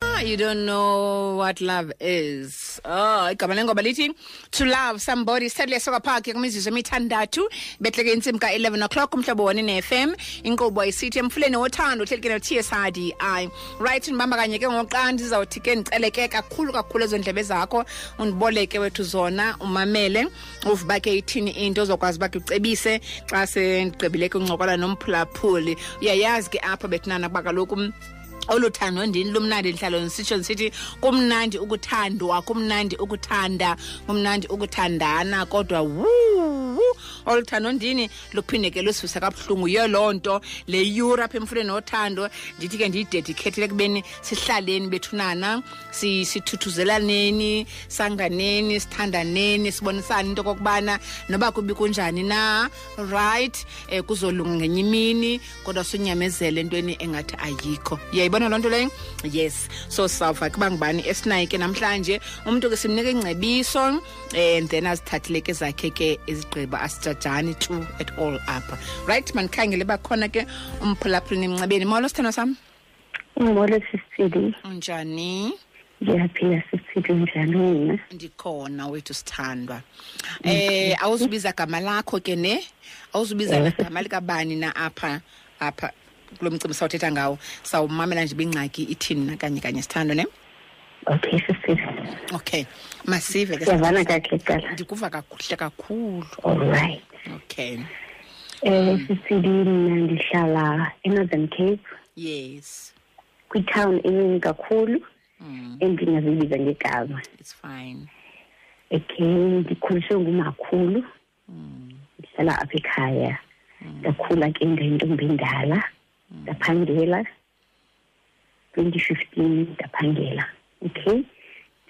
Ah, you don't know what love is oh igama lengoba lithi to love somebody sadly soka park kumizuzu emithandathu betleke intsimbi ka-11 o'clock umhlobo wani ne-fm inkqubo isithi emfuleni wothando uhlelike no-tsrdi right ndibamba kanye ke ngoqanda ndizawuthi ke ndicele ke kakhulu kakhulu ezo ndlebe zakho undiboleke wethu zona umamele uve uba ke ithini into ozokwazi uba ke ucebise xa sendigqibile ke uncokola nomphulaphuli uyayazi ke apha bethinana kuba kaloku olu thando ndini lumnandi ndihlalo ndisitsho ndisithi kumnandi ukuthandwa kumnandi ukuthanda kumnandi ukuthandana kodwa wuwu olu thando ndini luphinde ke lusivisa kabuhlungu yiyo loo nto le yura apha emfuneni nothando ndithi ke ndiyidedikhethele ekubeni sihlaleni bethunana sithuthuzelaneni sanganeni sithandaneni sibonisane into okokubana noba kubi kunjani na right um kuzolunga ngenye imini kodwa sinyamezele entweni engathi ayikho yayibona loo nto leyo yes so sawuva kuba ngubani esinaye ke namhlanje umntu ke simnika ingcebiso um eh, then azithathele ke zakhe ke izigqiba asijajani tu at all apha right mandikhangele bakhona ke umphulaphula emnxebeni molo sithando sam Umolo sisithili. Unjani? Ngiyaphila sisithili njani wena? Ndikhona wethu sithandwa. Eh awuzubiza gama lakho ke ne? Awuzubiza eh. igama likabani na apha apha kulo mcimbi sawuthetha ngawo sawumamela nje bingxaki ithini nakanye kanye sithando ne okay sisile okay masive ke siyavana kakhe cala ndikuva kakuhle kakhulu alright okay um sisili mna ndihlala enorthern cape yes kwitown enini kakhulu mm. endingazibiza ngegama it's fine okay ndikhuliswe ngumakhulu mm. ndihlala apha ekhaya mm. ndakhula ke ndayintombi endala ndaphangela twenty fifteen ndaphangela okay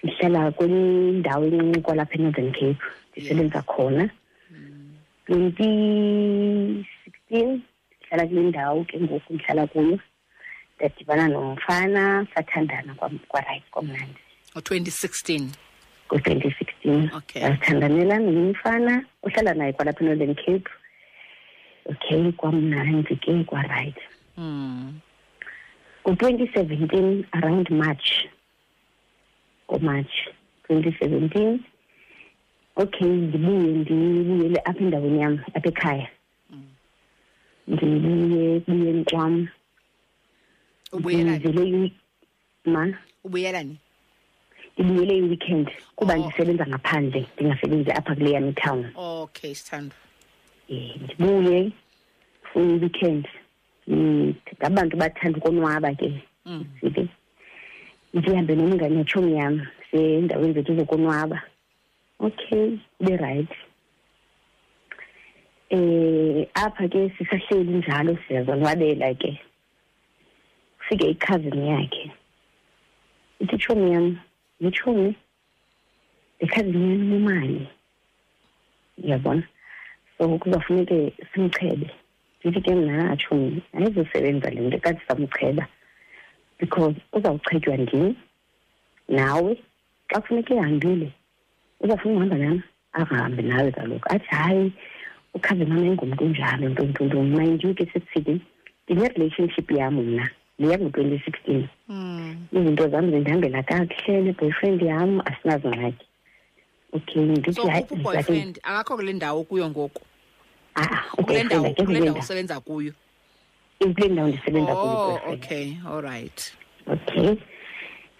ndihlala kwindawo encinci kwalapha enorthern cape ndisebenza khona twenty sixteen ndihlala kule ndawo ke ngoku ndihlala kuyo ndadibana nomfana sathandana kwarayithi kwamnandi ngo-twenty sixteen ngo-twenty sixteen okay. ndazithandanela nomfana uhlala naye kwalapha enorthern cape okay kwamnandi ke kwarayithi mm. ngo-2017 around march ngomarch 2017 okay ndibuye ndibuyele apha endaweni yam apha ekhaya mm. ndibuye ekubuyeni kwam ubuyela ma ubuyela ni ndibuyele iweekend kuba oh. ndisebenza ngaphandle ndingasebenzi apha kule yam itown okay sithando um eh, ndibuye for iweekend mm, ngabantu bathanda ukonwaba ke mm. sike ndihambe nomngane yatshomi yam sendaweni zethu zokonwaba okay ube rayithi eh apha ke sisahleli njalo siyazonwabela ke fike ikhazini yakhe ithi tshomi yam yitshomi le khazini yam inemali uyabona so kuzafuneke simchebe ndithi ke mna atshomi ayizosebenza le nto kade samcheba because uzawuchetywa ndim nawe xa kufuneka ehambile uzafuna uhamba nyana ahambe nawe kaloku athi hayi ukhaze mama engumntu onjalo ntontonto mind you ke sesifike ndine-relationship yam mna leya ngu-twenty sixteen hmm. izinto zam zindihambela kakuhle ne-boyfriend yam asinazingxaki okay ndithi hayi akakho kule ndawo kuyo ngoku ah, ah, kule ndawo usebenza kuyo kule ndawo ndisebenza kuyo oh, okay all right okay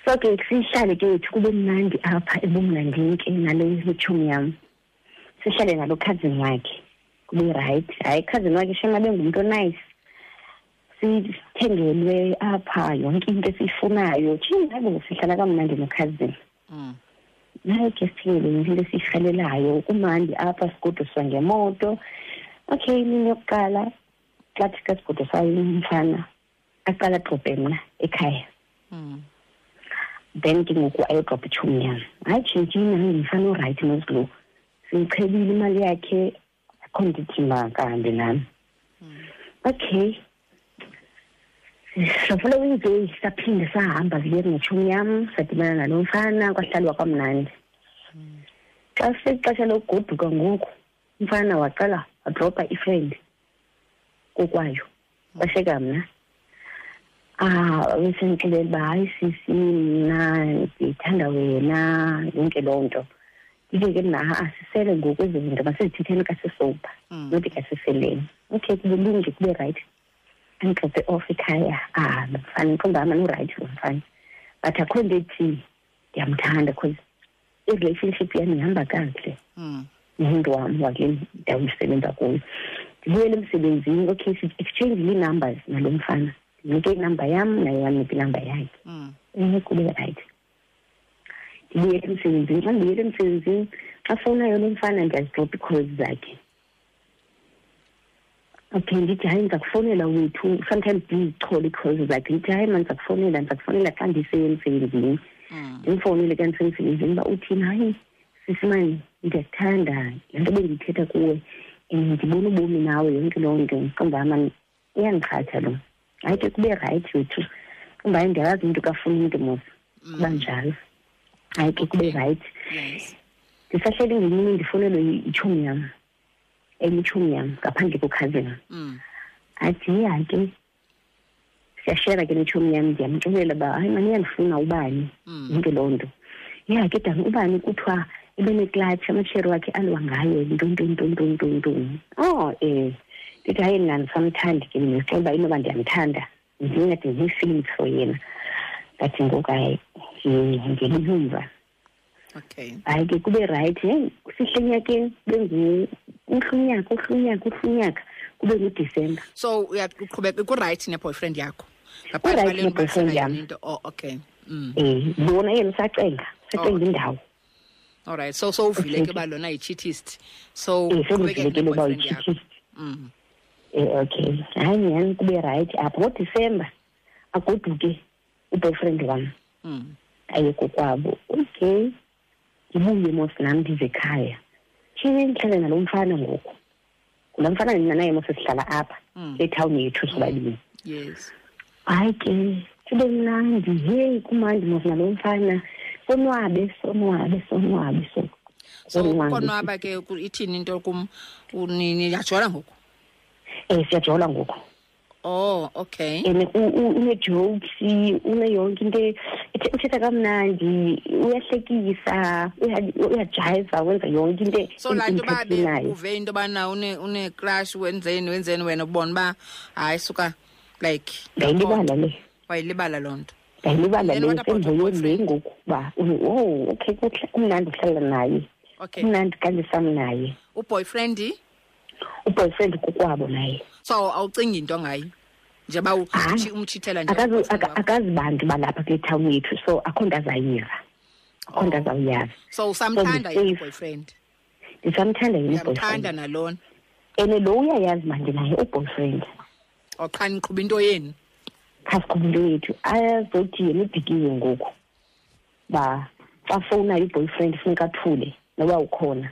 so ke sihlale ke wethu kube mnandi apha ebumnandini ke nale litshomi yam sihlale nalo cousin wakhe kube right hayi cousin wakhe shema bengumntu onice sithengelwe apha yonke into esiyifunayo thina bo sihlala kamnandi nokhazini mm. hayi ke singile into esiyirhalelayo kumandi apha sigoduswa ngemoto okay imini yokuqala xa thika sigoduswa umfana aqala adrobhe mna ekhaya mm. then ke ngoku ayodrobha itshomi yam hayi tshintshini hayi ngumfana orayithi nozilu simchebile imali yakhe akho ndithi makahambe nami hmm. okay the following day saphinde sahamba ziye netshomi yam sadibana nalo mfana kwahlalwa kwamnandi hmm. xa sixesha lokugoduka ngoku umfana wacela wadrobha ifriend kokwayo basheka mna ah besendixelele uba hayi sisi mna ndithanda wena yonke loo nto ndithi ke mna ha asisele ngoku ezi zinto masizithetheni kasisoba mm. nothi kasiseleni okay kubelunge kube rayithi andixoxe off ekhaya ah mfana ndiqonda uba mani urayithi lo mfana but akho nto ethini ndiyamthanda because irelationship yam ihamba kakuhle hmm. nomntu wam wakule ndawo ndisebenza kuyo ndibuyele emsebenzini okay sixchangile ii-numbers nalo mfana ndinike inumber yam naye wanike inumber yakhe hmm. kube rayithi ndibuyele emsebenzini xa ndibuyele emsebenzini xa fowunayo lo mfana ndiyazidropha iikhozi zakhe okay ndithi hayi ndiza kufonela wethu sometimes ndizichole because like ndithi hayi ma ndiza kufonela ndiza kufonela xa ndisemsebenzini mm. ndimfowunele xa ndisemsebenzini uba uthini hayi sisimani ndiyakuthanda le nto bendiyithetha kuwe and ndibona ubomi nawe yonke loo nto ndiqonda ama iyandiqhatha lo hayi ke kube rayithi wethu uba ndiyazi umntu kafuna umntu mos kuba mm. njalo hayi ke kube rayithi ndisahleli ngemini ndifunelwe itshomi yam enye itshomi yam ngaphandle kokhazini mm. athi hayi ke siyashera ke netshomi yam ndiyamxelela uba hayi mani iyandifuna ubani mm. yonke loo nto ya ke dan ubani kuthiwa ubeneklatshi amasheri wakhe alwa ngayo ntuntuntuntuntuntun o oh, um eh. ndithi hayi mna ndisamthandi ke ndinixoba inoba ndiyamthanda ndingathi ndiyifeelings for yena but ngoku hayi ndiyemva okay hayi ke kube rayithi heyi sihle enyakeni benguhlunyaka uhlunyaka uhlunyaka kube ngudisemba so uyaqhubeka kurayithi neboyfriend yakho kurayithi neboyfriend yam into oh okay um bona yena usacenga usacenga oh. indawo alright so so uvile ke uba lona yi-cheatist so eh, sendivulekele uba yi-cheatist mm. eh, okay hayi nyhani kube rayithi apho ngodisemba agoduke uboyfriend wam mm. aye kokwabo okay ndibuye mos nam ndize khaya shini ndihlale nalo mfana ngoku ngula mfana ndina naye mose sihlala apha mm. kule thawuni yethu sobabini yes hayi ke kube mnandi heyi kumandi mos nalo mfana sonwabe sonwabe sonwabe so so konwaba ke ithini into kum niyajola ngoku um siyajola ngoku Oh, okay. And une-jokes, uneyonke into uthetha kamnandi, uyahlekisa, uyajayiva, wenza yonke into So like uba uve into yobana une-crush wenzeni wenzeni wena ubona uba hayi suka like ndayilibala le wayilibala loo nto ndayilibala le senzoye le ngokuba oh okay kumnandi uhlala naye kumnandi kandisam naye uboyfriend uboyfriend kukwabo naye so awucingi into ngaye njengoba umtshithela nje akazibantu balapha kule town yethu so akho nto azayiva akho nto oh. azawuyazi so usamthanda yini boyfriend ndisamthanda yini boyfriend nalona ene lo uyayazi manje naye uboyfriend oqhani oh, qhuba into yenu khasiqhuba into yethu azothi yena ubhikiwe ngoku ba xa fowunayo uboyfriend funeka athule noba ukhona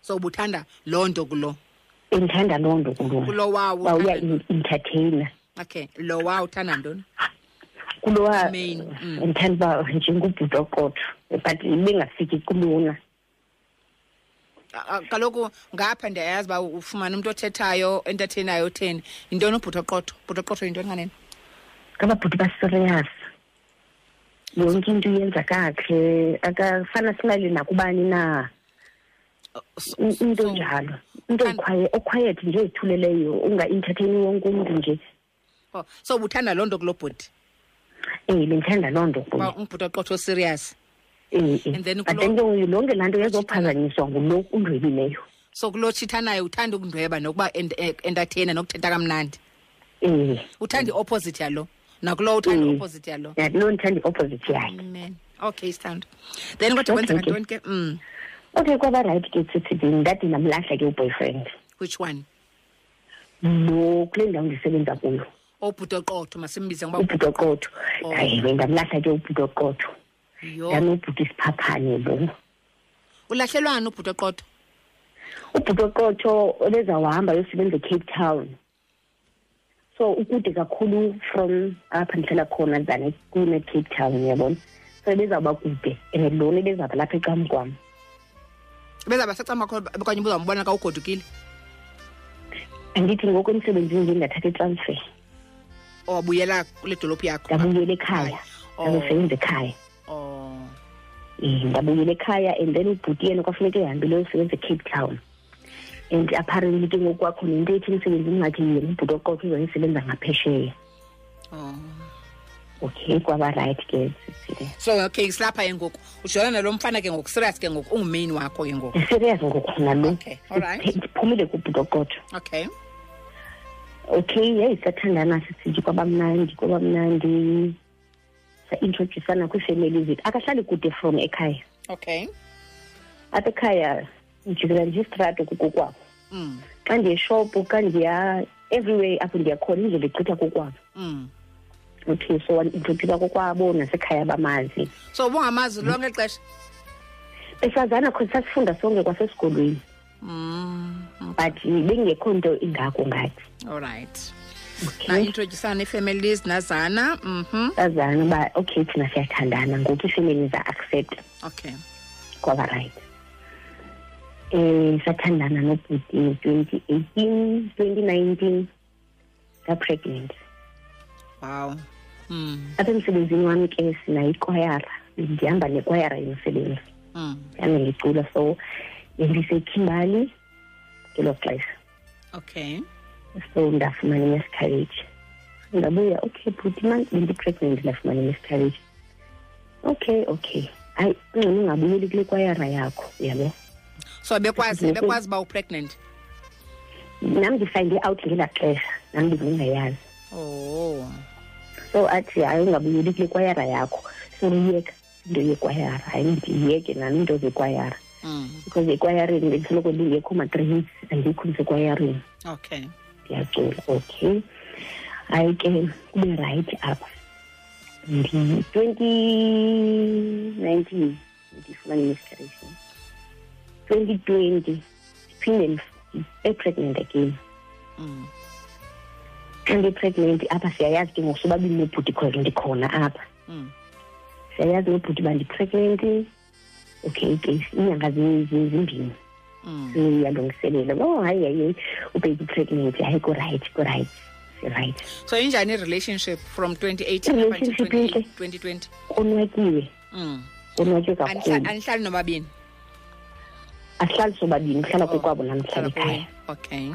so ubuthanda loo nto kulo endithanda loo nto kulo kulo wawo uba uya entertainer okay lo wawo uthanda ntoni kulowa mm. endithanda uba njengubhuti oqotho but ibengafiki kulona kaloku ngapha ndiyayazi uba ufumane umntu othethayo entertainayo utheni yintoni ubhuti oqotho bhuti oqotho yintoni kanene ngababhuti baserious yonke into uyenza kakhe akafana simali nakubani na into enjalo into okhwayethi nje ezithuleleyo unga-intertheni wonke umntu nje oh, so ubuthanda loo nto kulo bhuti um eh, bendithanda loo nto umbhuti oqotho oserious um eh, eh. then lonke laa nto yezophazanyiswa ngulo undwebileyo so kulo tshithanayo uthanda ukundweba nokuba entertainer nokuthetha kamnandi um uthanda i-opposite yalo um nakulowo uthanda mm. opposite yalo nakulo ndithanda i-opposite yakhe amen okay sithando then kodwa kwenzeka ntoni ke mm. okay kwaba right ke sithibini ndade ndamlahla ke uboyfriend which one no kule ndawo ndisebenza kuyo obhuti oqotho masimbize ngoba ubhuti oqotho oh. hayi ndamlahla ke ubhuti oqotho yanobhuti isiphaphane lo ulahlelwani ubhuti oqotho ubhuti oqotho ebezawuhamba yosebenza ecape town so ukude kakhulu from apha ndihlala khona than kune-cape town yabona so ebezawuba kude and lona ebezawuba lapha ecam kwam bezawuba secam kwakho okanye ubuzawumbona ka ugodukile andithi ngoku emsebenzini nje ndathatha itransfer owabuyela oh, kule dolophu yakho ndabuyela ekhaya oh. ndazosebenza ekhaya oh. eh, ndabuyela ekhaya and then ubhuti yena kwafuneka ehambile uyosebenza ecape town and apparently ke ngoku kwakho nento ethi emsebenzini ngathi yena ubhuti oqotho uzoyisebenza ngaphesheya oh. okay kwaba right ke so okay silapha ke ngoku ujona nalo mfana ke ngoku serious ke ngoku ungumeyini wakho ke ngoku serious ngoku nalo okay all right ndiphumile kubhuti oqotho okay okay yeyi sathandana sisithi kwabamnandi kwabamnandi sa-introducana kwii-family zethu akahlali kude from ekhaya okay apha ekhaya ndijikela nje isitrato kukokwabo mm. xa ndiye shophu xa ndiya everywhere apho ndiyakhona indlela igqitha kokwabo mm. okay so ndidluphika kokwabo nasekhaya bamazi so ubungamazi lonke xesha besazana khona sasifunda sonke kwasesikolweni mm, okay. but bengekho nto ingako ngathi olrayithi baintroducane ifamilies nazana mhm bazana uba okay thina siyathandana ngoku ifamily za-accept okay kwaba right um sathandana nobhuti ngo-twenty eighteen twenty nineteen ndapregnant wow mm. apha emsebenzini wam ke sinayo ikwayara ndihamba nekwayara yomsebenzi mm. ndihambe ndicula so bendisekhimbali ngelo xesha okay so ndafumana inescarriage ndabuya okay bhuti mani bendipregnant ndafumana inescarriage okay okay hayi ungcono ungabuyeli kule kwayara yakho yabo so bekwazi ebekwazi uba upregnant nam ndifinde out ngela xesha nam ndingayazi oh so athi hayi ungabuyeli kule kwayara yakho so uyeka into yekwayara hayi ndiyeke nam into zekwayara mm. because ekwayareni bendisoloko ndingekho matrins andikho ndisekwayareni okay ndiyacula okay hayi ke kube rayithi apha 2019 mm-hmm. ndifumana i-miscarriage 2020 ndiphinde epregnant again mm. and i-pregnant apha siyayazi ke ngoku sobabini nobhuti because ndikhona apha mm. siyayazi nobhuti uba ndipregnant okay icase inyanga zimbini mm. siyalungiselela oh hayi hayi ubaby pregnant hayi kurayithi kurayithi right so injani i-relationship from 2018 2020 konwakiwe mm. konwatye kakhulu anihlali nobabini asihlali sobabini kuhlala oh, kokwabo nam ndihlala ekhaya okay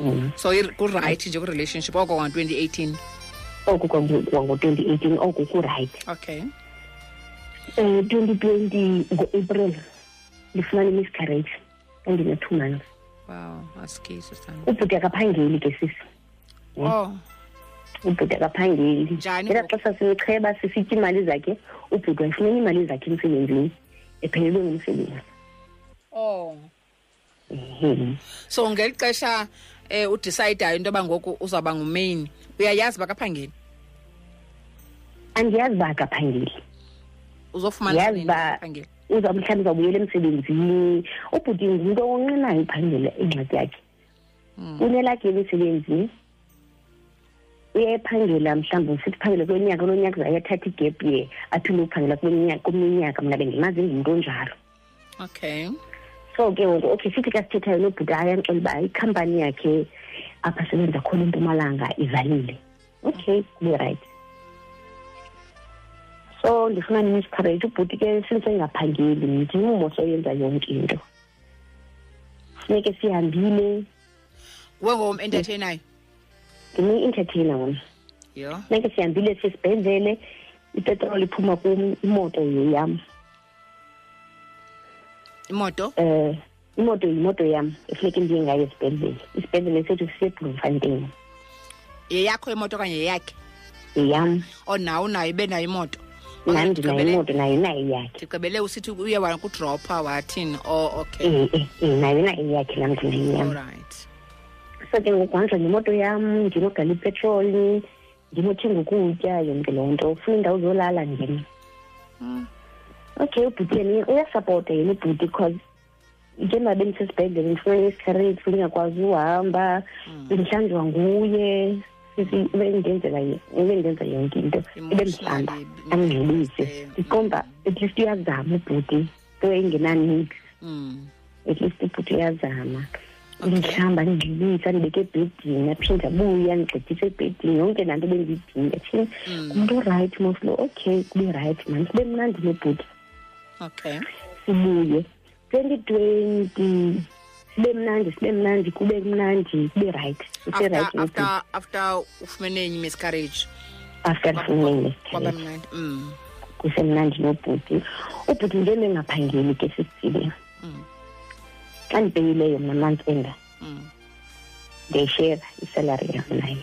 mm. so kurayithi nje kwi-relationship oko kwango-2018 oku kwango-2018 oku kurayithi okay um twenty twenty ngo-april ndifumane imiscarrage endine-two months wow asikisi sana ubhuti akaphangeli ke sisi hmm? oh ubhuti akaphangeli ngela xesha simcheba sisitya imali zakhe ubhuti wayifumene iimali zakhe emsebenzini ephelelwe ngumsebenzi oh mm-hmm. so ngeli xesha eh udecidayo into yoba ngoku uzawuba ngumain uyayazi uba kaphangeli andiyazi uba kaphangeli uzofumanaazi uba uza mhlawumbi uzawubuyela emsebenzini ubhuti ngumntu owonqinayo uphangela ingxaki yakhe hmm. unelakhe emsebenzini uyayiphangela mhlawumbi sithi phangele kulo nyaka kulo nyaka uzayathatha igap ye aphinde ukuphangela kulo nyaka mna bendimazi ingumntu onjalo okay so ke ngoku okay sithi ke sithethayo lo bhuti ayamxela uba ikhampani yakhe apha sebenza khona impumalanga ivalile okay be right so ndifuna nimisparate ubhuti ke since engaphangeli ndim umoso oyenza yonke into funeke sihambile wengom entertainayo ndini-entertainer wona funeke sihambile sisibhedlele ipetroli iphuma kum imoto yeyam imoto um imoto yimoto yam efuneke ndiye ngayo esibhedlele isibhedlele sethu sisebhulumfanteni yeyakho imoto okanye yeyakhe yeyam o oh, nawo unayo ibe nayo imoto nam ndinayo imoto nayo nayo yakhe ndigqibele usithi uye wakudropha wathini o oh, okay eh, eh, eh, nayo nayo yakhe nam ndinayo yam right so ke ngoku hanja nemoto yam ndinogala ipetroli ndinothenga ukutya yonke loo nto ufuna indawo zolala ndim mm. okay ubhuti yena uyasapota yena ubhuti because njengoba bendisesibhedlele ndifuna isikareti futhi ndingakwazi uhamba mm. ndihlanjwa nguye bendenzela bendenza yonke into ebendithanda angingcebise ndiqomba at least uyazama ubhuti into engenanid mm. at least ibhuti uyazama ndihlamba ndinxibisa ndibeke ebhedini aphinde abuye andigxidise ebhedini yonke laa nto bendiyidinga thina mm. ngumntu orayithi moslo okay kube rayithi mani kube mnandi nebhuti okay sibuye twenty twenty sibe mnandi sibe mnandi kube mnandi kube right userayithi after after ufumene enye miscarriage after ndifumene kwaba mnandi mm. kusemnandi nobhuti ubhuti nje ndingaphangeli ke sisithibeni mm. xa ndibhekileyo mna month enda mm. ndiyishera isalary yam naye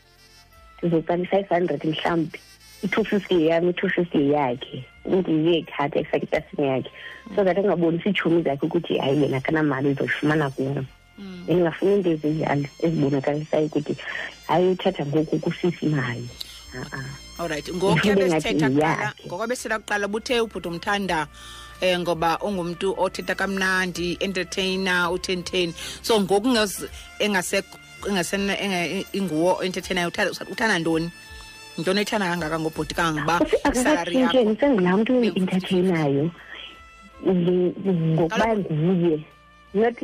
ndizocala i-five hundred mhlawumbi i-two fifty yeyam i-two fifty yeyakhe umntu yiye ithathe efake itasini yakhe so that angabonisi iitshomi zakhe ukuthi hayi yena kanamali uzoyifumana kum mm. ndingafuni into ezinjalo ezibonakalisayo ukuthi hayi uthatha ngoku kusisi imali olright ngokuya besithetha kuqala buthe ubhuti umthanda eh ngoba ungumntu othetha kamnandi entertainer uthenteni so ngoku engase ingasena enge- inguwo enthethe nayo uthanda usa- uthanda ntoni yintoni ethanda kangaka ngobhuti kangangoba isalari yakho akakatshintsheni sengulaa mntu entertainayo nge- ngokuba Kaloku- nguye not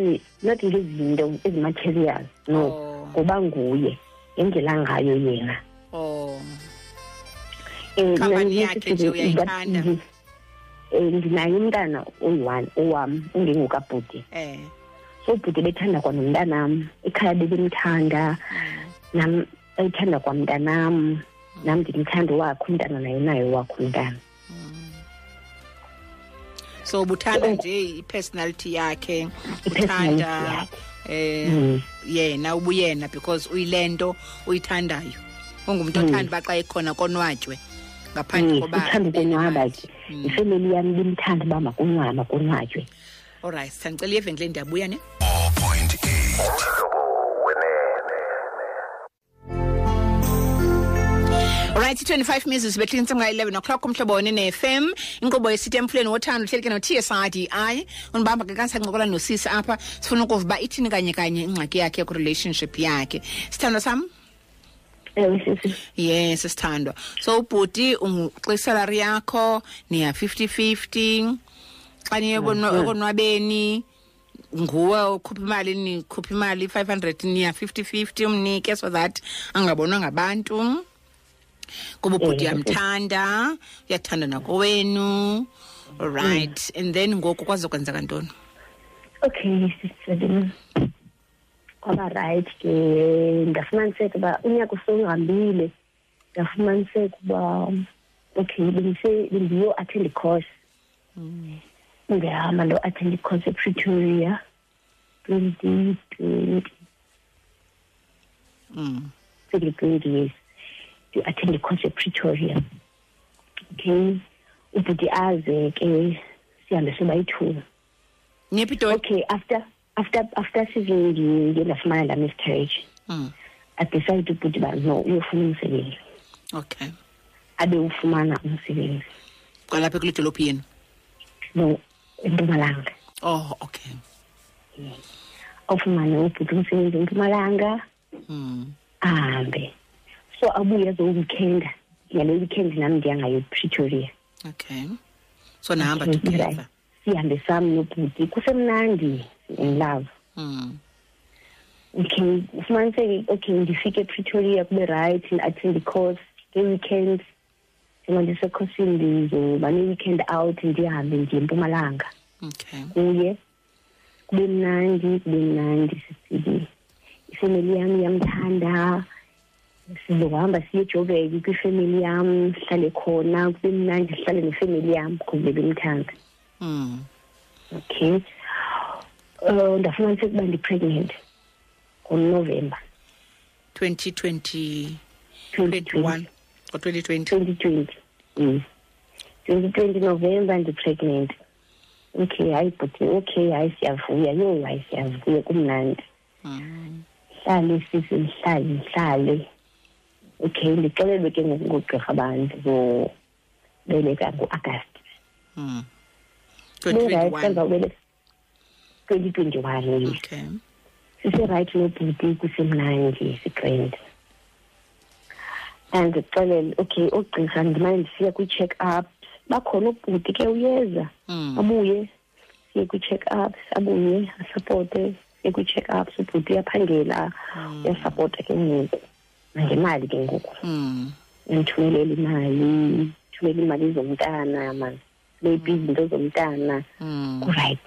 not ngezinto ezimaterial no Oh. ngoba nguye ngendlela ngayo yena Oh. um Company yakhe nje uyayithanda. um ndinaye umntana oyi-one owam ungengokabhuti um so ubhuti bethanda kwanomntanam ikhaya belimthanda nam ayithanda kwamntanam nam ndimthanda wakho umntana naye naye wakho umntana so ubuthanda oh. nje i-personality yakhe uthanda eh mm. yena ubuyena because uyilento uyithandayo ungumntu mm. othanda uba xa ekhona konwatywe ngaphandle mm, koba sithanda ukonwaba mm. ifemeli yam bimthanda uba makonwaba makonwatywe olrayithi sandicela iyevenkile ndiyabuya ne right 25 mizuzu behleli intsimka 11 o'clock umhlobo wone ne-fm inkqubo yesithe emfuleni wothando uhleli ke no-tsrdi undibamba ke kansancokola nosisi apha sifuna ukuva uba ithini kanye kanye ingxaki yakhe kurelationship yakhe sithandwa sam yes sithandwa so ubhuti xa isalary yakho niya 50-50 xa niye ekonwabeni nguwe okhupha imali nikhupha imali i-five hundred niya 50-50 umnike so that angabonwa ngabantu kuba ubhuti uyamthanda uyathanda nakowenu right and then ngoku kwazokwenzeka ntoni okay kwaba rayithi ke ndafumaniseka uba unyaka usungihambile ndafumaniseka uba okay bendiyo attend course mm. ndihamba ndo attend course epretoria twenty twenty mm. twenty twenty yes ndi-attend course epretoria okay ubhuti aze ke sihambe soba yithuna niyepitoli okay after after after season ndiye ndafumana laa miscarriage mm. adecide ubhuti uba no uyofuna umsebenzi okay abe ufumana umsebenzi kwalapha kule dolophu yenu no empumalanga oh okay mm. ofumane ubhuti umsebenzi empumalanga mm. ahambe so abuye azowumkhenda yale weekend nam ndiyangayo pretoria okay so nahamba together sihambe sami nobhuti kusemnandi in love mm. okay ufumaniseke okay ndifike epretoria kube right ndi-attend icourse nge-weekend njengoba ndisekhosini ndizoba ne-weekend out ndihambe ndiye empumalanga okay kuye kube mnandi kube mnandi sisibili ifemeli yam yamthanda sizohamba siye ejoburg kwifemeli yam sihlale khona kube mnandi sihlale nefemeli yam kuze bemthanda hmm. okay um ndafumanisa ukuba ndipregnant ngonovemba 2020 21 or 2020 2020 mm. 2020 novemba ndipregnant okay hayi bhuti okay hayi siyavuya yho hayi siyavuya kumnandi ndihlale sisi ndihlale ndihlale okay ndixelelwe ke ngoku ngoogqirha abantu zobeleka ngoagast hmm. bengayisenzwa ubeleka twenty twenty one okay siserayithi nobhuti kusemnandi sigrand and ndixelele okay oogqirha ndimane ndisiya kwi-check up bakhona ubhuti ke uyeza hmm. abuye mm. siye kwi-check up sabuye asapote siye kwi-check up sobhuti uyaphangela mm. uyasapota ke ngoku nangemali ke ngoku mm. ndithumelele imali thumela imali zomntana ma maybe mm. izinto zomntana kurit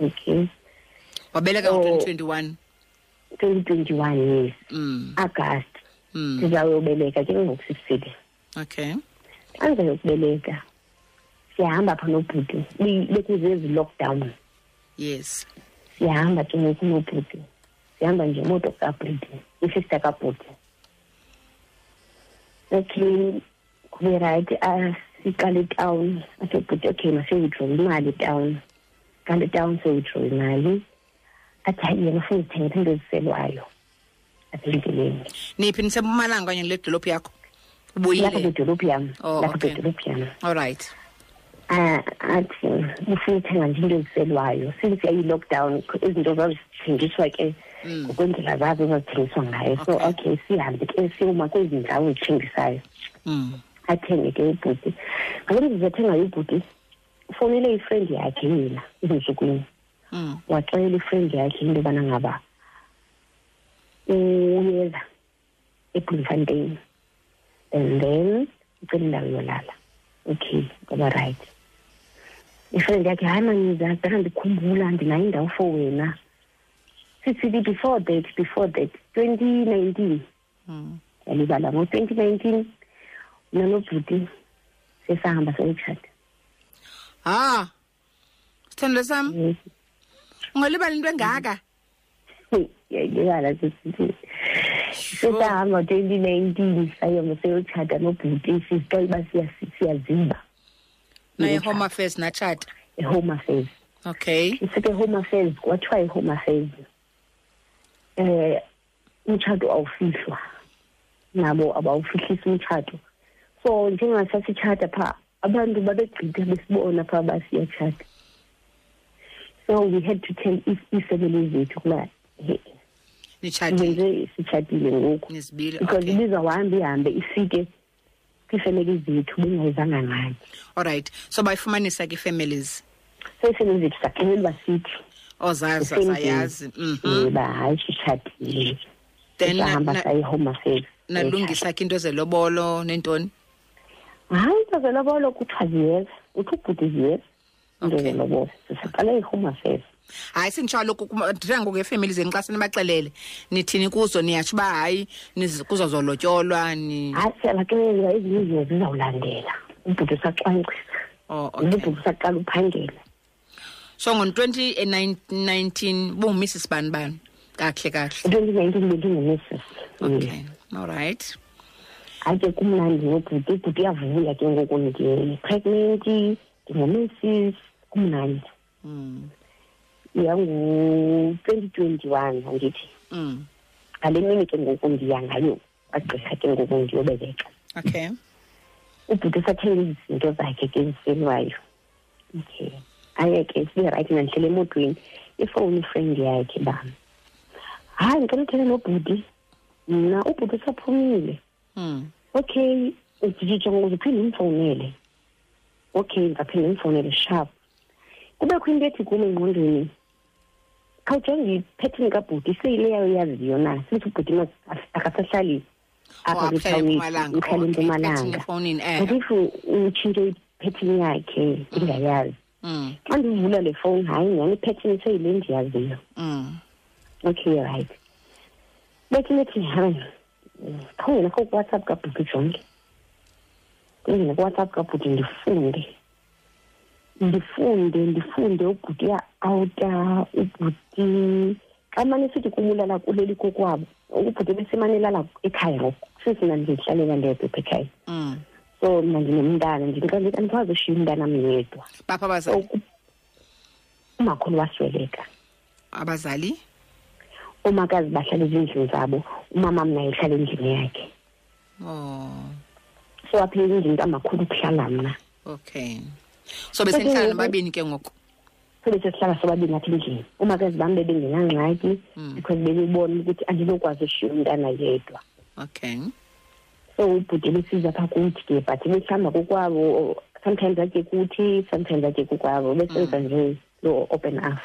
okay wabeleka ngo-twenty twenty one twenty twenty one yes agasti ndizawuyobeleka ke ngoku sisebe okay xa ndizayokubeleka siyahamba pha nobhuti bekuzezi lockdown yes siyahamba ke ngoku nobhuti sihamba nje imoto kabhuti isister kabhuti okay kube right ah, siqale etown athe bhuti okay mase-withdraw imali etown kanti etown se-withdraw imali athi hayi yena ufuna uzithenga into eziselwayo asemndenini niphi nisebumalanga okanye kule dolophu yakho lapha ubuyile kwidolophu yam Oh, lapha okay. kwidolophu yam olrayithi Ah, athi ufuna uthenga nje into eziselwayo since yayi-lockdown izinto zazithengiswa ke ngokwendlela zazo zazithengiswa ngayo so Okay. okay sihambe ke siyoma kwezi ndawo zithengisayo Mm. athenge ke ubhuti ngalo mzuzu athengayo ubhuti ufonele ifrendi yakhe yena ezinsukwini mm. waxelela ifriend yakhe into yobana ngaba uyeza ebloemfontein and then ucela indawo yolala okay kwaba right ifriend yakhe hayi maninzi andibeka ndikhumbula ndinayo indawo for wena sisithi before that before that twenty nineteen hmm. yalibala ngo-twenty nineteen mna nobhuti sesahamba soyitshata ha sithandwa sam mm. ungalibala into engaka yayilibala sisithi sesahamba twenty nineteen sayoma seyotshata nobhuti sisixela uba siyaziva naye home affairs natshata ehome affairs okay isike home affairs kwathiwa ihome affairs um eh, umtshato awufihlwa nabo abawufihlisi umtshato so njengasasitshata pha abantu babegqitha besibona pha uba siyatshata so we had to tell iifemeli zethu ukuba nitshatilenze sitshatile ngoku because ibizawuhambe ihambe ifike kwiifemeli zethu bengayizanga ngani olrayithi so bayifumanisa kwiifemelies so iifemeli zethu sakheleli uba sithi ozazi oh, sayazi mhm. ba hayi sitshatile then sahamba sayihome affairs nalungisa ke into zelobolo nentoni hayi into zelobolo kuthiwa ziyeza uthi ubhuti ziyeza into okay. yelobola sisaqala i-home affairs hayi sinjalo ndithanda ngoku efemeli zenu xa senibaxelele nithini kuzo niyatsho uba hayi kuzo zolotyolwa ni hayi siyabaxelelwa ezinye izinto zizawulandela ubhuti usacwangcisa oh, okay. ubhuti usaqala uphangela so ngo-twenty nineteen bungumisis bani bani kakuhle kakuhle twenty nineteen bendingumisis okay all right hayi ke kumnandi ngobhuti ubhuti uyavuya ke ngoku ndipregnant ndingumisisi kumnandi mm. yangu-twenty twenty one andithi mm. ngale mini ke ngoku ndiya ngayo kwagqirha ke ngoku ndiyobeleka okay ubhuti usathenge izinto zakhe ke ziselwayo okay aye ke sibe rayithi nandihlele emotweni ifowuni ifriend yakhe bam hayi ngicela uthethe nobhuti mna ubhuti usaphumile mm. okay udijitsho ngokuze uphinde umfowunele okay ngaphinde umfowunele sharp kubekho into ethi kum engqondweni khawujonge iphethini kabhuti iseyile yayo yaziyo na sithi ubhuti akasahlali apha kwitawuniuhlala empumalanga but if utshintshe iphethini yakhe ndingayazi mm. xa ndivula le fowuni hayi nyhani iphethini seyile ndiyaziyo mm. okay right bethi nethi hayi khawungena kho kuwhatsapp kabhuti jonke ndingena kuwhatsapp kabhuti ndifunde ndifunde ndifunde ubhuti ya-awuta ubhuti xa mane sithi kumulala kuleli kokwabo ubhuti besemanelala ekhaya ngoku sisi nandidlalela ndedwa ekhaya mm. so mna ndinomntana ndimxelele uba ndikwazi ushiya umntana myedwa bapha abazali umakhulu wasweleka abazali umakazi bahlala ezindlini zabo umama mna ehlala endlini yakhe oh so aphela endlini kamakhulu ukuhlala mna okay so besenihlala nobabini ke ngoku so besesihlala sobabini apha endlini umakazi bam bebengenangxaki hmm. because bebebona ukuthi andinokwazi ushiya umntana yedwa okay so ubhuti ebesiza pha kuthi ke but ebehlamba kokwabo sometimes atye kuthi sometimes atye kokwabo besenza mm. nje lo open off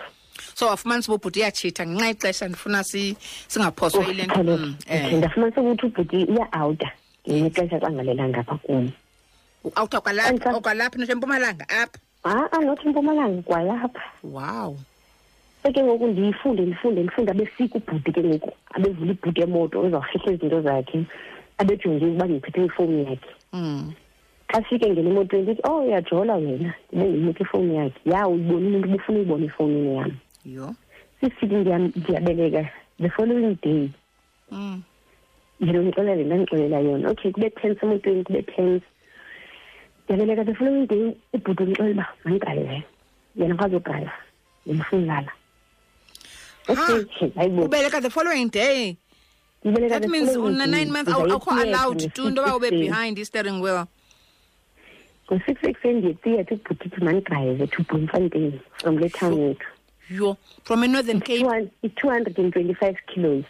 so wafumanisa uba ubhuti iyatshitha ngenxa ixesha ndifuna singaphoswa oh, ile nto mm, eh. ndafumanisa ukuthi ubhuti iya-awuta ngenye ixesha xa ngalelanga apha kum uawuta kwalapha okwalapha oh, nje empumalanga apha ha-a nothi impumalanga kwayapha wow ke ngoku ndiyifunde ndifunde ndifunde abesika ubhuti ke ngoku abevula ibhuti emoto ezawuhlehla izinto zakhe abejonge ukuba ndiphethe ifowuni yakhe mm. xa sike ngena emotweni ndithi oh uyajola wena ndibe ndimnika ifowuni yakhe ya uyibonile into ubufuna uyibona efowunini yam sisike ndiyabeleka the following day mm. yena undixelela le nto andixelela yona okay kube tense emotweni kube tense ndiyabeleka the following day ubhuti undixelela uba mandigalele yena ngazogala ndimfunlala ubeleka the following day that means una-nine months awukho allowed tu into yoba ube behind i-steering wheel ngo-six ekuseni ndiyetiya thi ubhuti uthi mandigayize to bloemfontein from le town yethu yho from inorthern cape i-two hundred and twenty-five kilos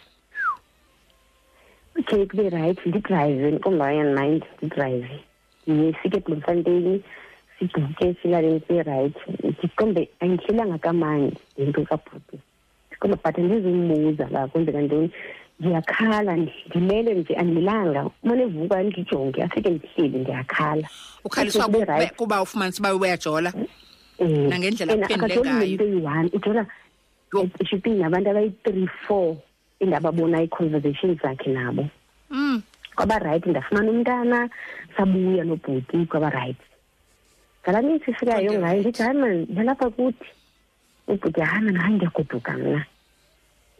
okay kube rayithi ndidrayive inkomba yam mind ndidrayive ndiye sike bloemfonteni sibhuke silaleni kube rayithi ndiqombe andihlelanga kamandi le nto kabhuti kodwa but ndizimbuza la kwenzeka ntoni ndiyakhala ndilele nje andilanga umane evuka ndijonge afike ndihleli ndiyakhala ukhaliswa kuba ufumanisa uba uyajola eh, nangendlela kuphendule ngayo eyi-one uthola shipini nabantu abayi-three four endababona ii-conversation zakhe nabo mm. kwaba rayithi ndafumana umntana sabuya nobhuti kwaba rayithi ngala nini sifikayo ngayo ndithi hayi mani nalapha kuthi ubhuti hayi mani hayi ndiyagoduka mna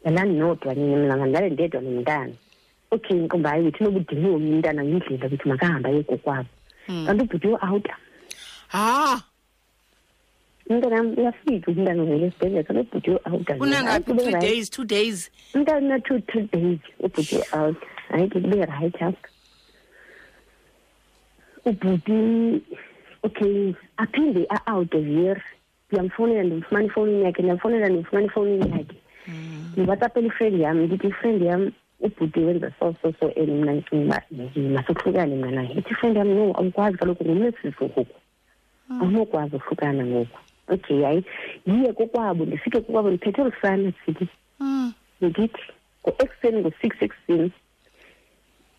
ndandandinodwa nini mna ngandale ndedwa nomntana okay nqumba hayi wethu nobudiniwe umntana ngendlela ukuthi makahamba aye kokwabo hmm. kanti ubhuti uawuta ha mntanam uyafika umntana uvele esibhedlela kalo bhuti u-out unangaphi two days two days mntana two two days ubhuti u-out hayi ke kube rayithi apha ubhuti okay aphinde a-out of year ndiyamfowunela ndimfumana ifowunini yakhe ndiyamfowunela ndimfumana ifowunini yakhe mm. ndiwhatsappela ifriend yam ndithi ifriend yam ubhuti wenza so so so and mna ndicinga uba masohlukane mna naye ithi ifriend yam no awukwazi kaloku ngumnesizigoku hmm. awunokwazi uhlukana ngoku okay hayi yiye kokwabo ndifike kokwabo ndiphethe olu sana siki hmm. ndithi ngo-ekuseni ngo-six ekuseni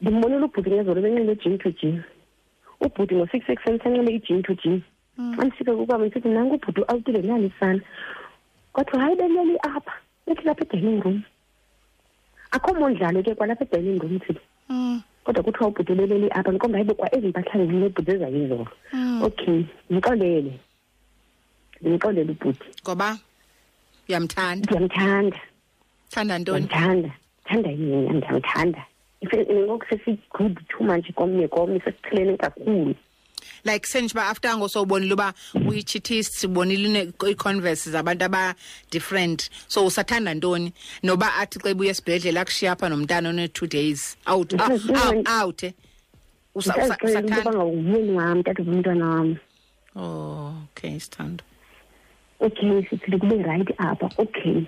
ndimbonela ubhuti ngezolo benxibe ijin to jin ubhuti ngo-six ekuseni senxibe ijin to jin hmm. xa ndifike kokwabo ndisithi nanku ubhuti awutile nani sana kwathiwa hayi beleli apha bethi lapha edinning room akho mondlalo ke kwalapha ebhayini ngomthile mm. kodwa kuthiwa ubhuti uleleli apha ndikomba hayibo kwa ezi mpahlane zinobhuti ezayizolo mm. okay ndimxolele ndimxolele ubhuti ngoba uyamthanda ndiyamthanda thanda ntoni ndiyamthanda thanda yena ndiyamthanda ngoku sesigud too much komnye komnye sesiqhelene kakhulu like senje uba after ngo sowubonile uba uyi-chitist sibonile ii-converse zabantu aba-different so usathanda ntoni noba athi xa ebuya esibhedlele akushiya apha nomntana one-two days out out eh? usathandangawuyeni wam tata umntwana wam oh, okay sithando okay sithi kube rayithi apha okay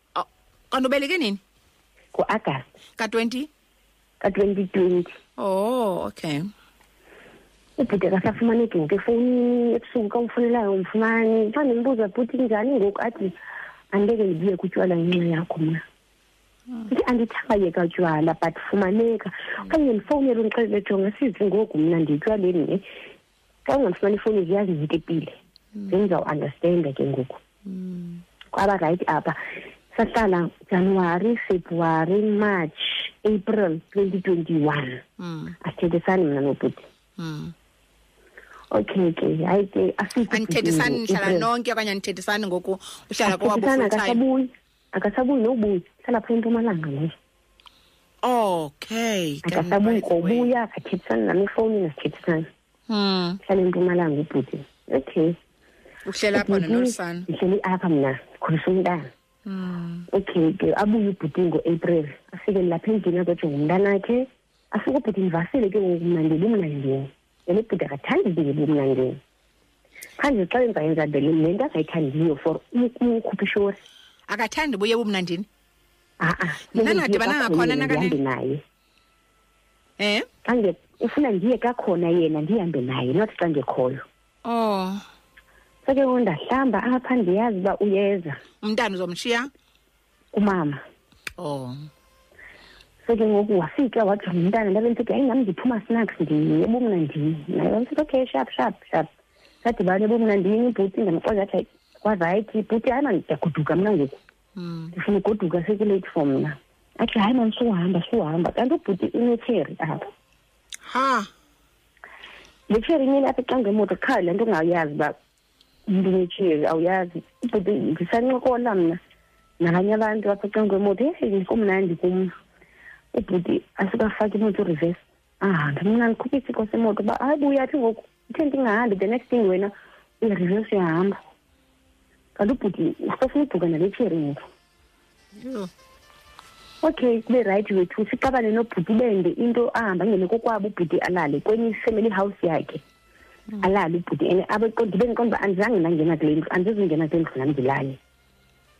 Oh, kanti ubeleke nini ngoagasti ka-twenty ka-twenty twenty oh okay ubhuti akasafumaneki ngoku efowunini ebusuku xa umfunelayo umfumani xa ndimbuza bhuti njani ngoku athi andeke ndibuye kutywala ngenxa yakho mna ndithi andithabayeka utywala but fumaneka okanye ndifowunele undixelele jonga sizi ngoku mna nditywaleni ne xa ungandifumani ifowuni ziyazi nditipile mm. zendizawuunderstanda ke ngoku mm. kwaba rayithi apha sahlala januwari februwari march april twenty twenty one mm. asithethesani mna nobhuti okay ke hayi ke asithethisani nihlala nonke okanye anithethesani ngoku uhlala kowabufulltime akasabuyi nobuyi hlala phaa empumalanga leyo okay akasabuyi kobuya akathethisani nam efowunini asithethisani hmm. hlala empumalanga ubhuti okay uhlela apha nonolusana ndihleli apha mna ndikhulisa umntana hmm. okay ke abuye ubhuti ngo-april afike lapha endlini azojonga umntanakhe afike ubhuti ndivasile ke ngoku mna ndibumna ndini elo bhuti akathandi ibe ebumnandini phandle xa yenza yenza le nto angayithandiyo for ukukhupha ishori akathandi buye ebumnandini a-a mna nadibana ngakhona nakandihambe naye um xa nge ufuna ndiye kakhona yena ndihambe naye not xa ngekhoyo oh so ke ngoku ndahlamba apha ndiyazi uba uyeza umntana uzomshiya kumama oh so ke ngoku wafika wajonga umntana ndabe ndisithi hayi nam ndiphuma snacks ndini ebumnandini naye wamsithi okay sharp sharp sharp sadibana ebumnandini ibhuti ndamxola athi hayi kwarayithi ibhuti hayi mani ndiyagoduka mna ngoku hmm. ndifuna ugoduka sekulate for mna athi hayi mani suhamba suhamba kanti ubhuti unetsheri apha ha le tsheri imile apha ecanga emoto qha le nto ungayazi uba umntu unetshezi awuyazi ubhuti ndisancokola mna nabanye abantu apha canga kwemoto heyi kumnandi kum ubhuti asukafaki imoto ureverse ahambe mna ndikhuphe isiko semoto uba hayi buyaphi ngoku uthe ndingahambi the next thing wena uyareverse uyahamba kanti ubhuti usafuna ubhuka nale tsheri ngoku okay kube rayithi wethu sixabane nobhuti ubende into ahamba ngene kokwabo ubhuti alale kwenye i-family house yakhe mm. alale ubhuti and abeqondi bendiqonda uba andizange ndangena kule ndlu andizungena kule ndlu nam ndilale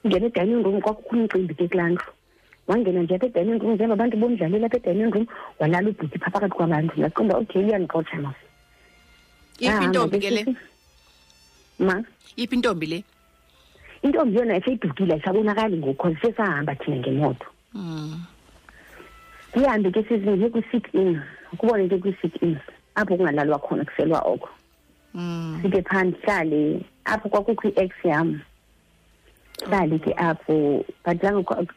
ngena edining room kwakukhona umcimbi ke kulaa ndlu wangena nje apha edining room njengoba abantu bomdlaleli apha edining room walala ubhuti phaa phakathi kwabantu ndaqonda okay uyandixotsha maf iphi intombi ke le ma iphi intombi le intombi yona iseyidukile ayisabonakali ngoku cause sesahamba thina ngemoto mm. ndihambe ke sizinye kwi-sit in kubone ke kwi-sit in apho kungalalwa khona kuselwa oko mm. sibe phandle hlale apho kwakukho i-ex yam hlale ke apho but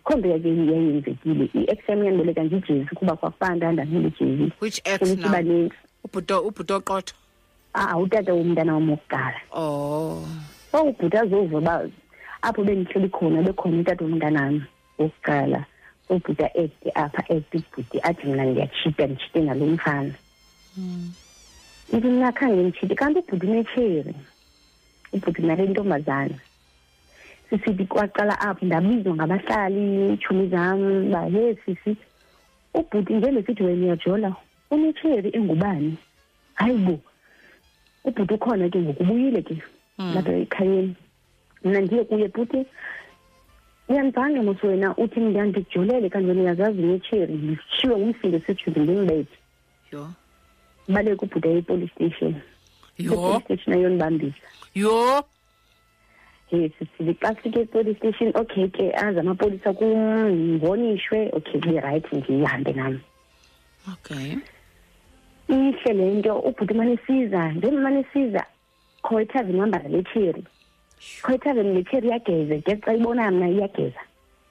khombe yake yayenzekile i-ex yam yandiboleka ngijezi kuba kwakubanda ndandile ijezi which ex now ubhuti oqotho a utata womntana wam wokugala oh so ubhuti azove uba apho bendihleli khona bekhona utata womntanam wokuqala ubhuti aekte apha ekte ubhuti athi mna ndiyatshita nditshite ngalo mfana hmm. ndithi mna khange nditshite kanti ubhuti unetsheri ubhuti nale ntombazana sisithi kwaqala apho ndabizwa ngabahlali iitshomi zam uba he sisi ubhuti njengesithiwe niyajola unetsheri engubani hayi bo ubhuti ukhona ke ngoku ubuyile ke hmm. lapha ekhayeni mna ndiye kuye bhuti uyandibhange mos wena uthi mna ndijolele kanti wena uyazazi netsheri ndishiywe ngumsindo sitshunzi ndimbethe baleke ubhuti aye epolice station epolice station ayondibambisa yho yes sisi xa sifike epolice station okay ke aze amapolisa kum ndibonishwe okay kube rayithi ndihambe nam okay ihle le nto ubhuti umane esiza njengoba umane esiza kho ithaveni uhamba naletheri kho ithaveni letheri iyageza ke xa ibona mna iyageza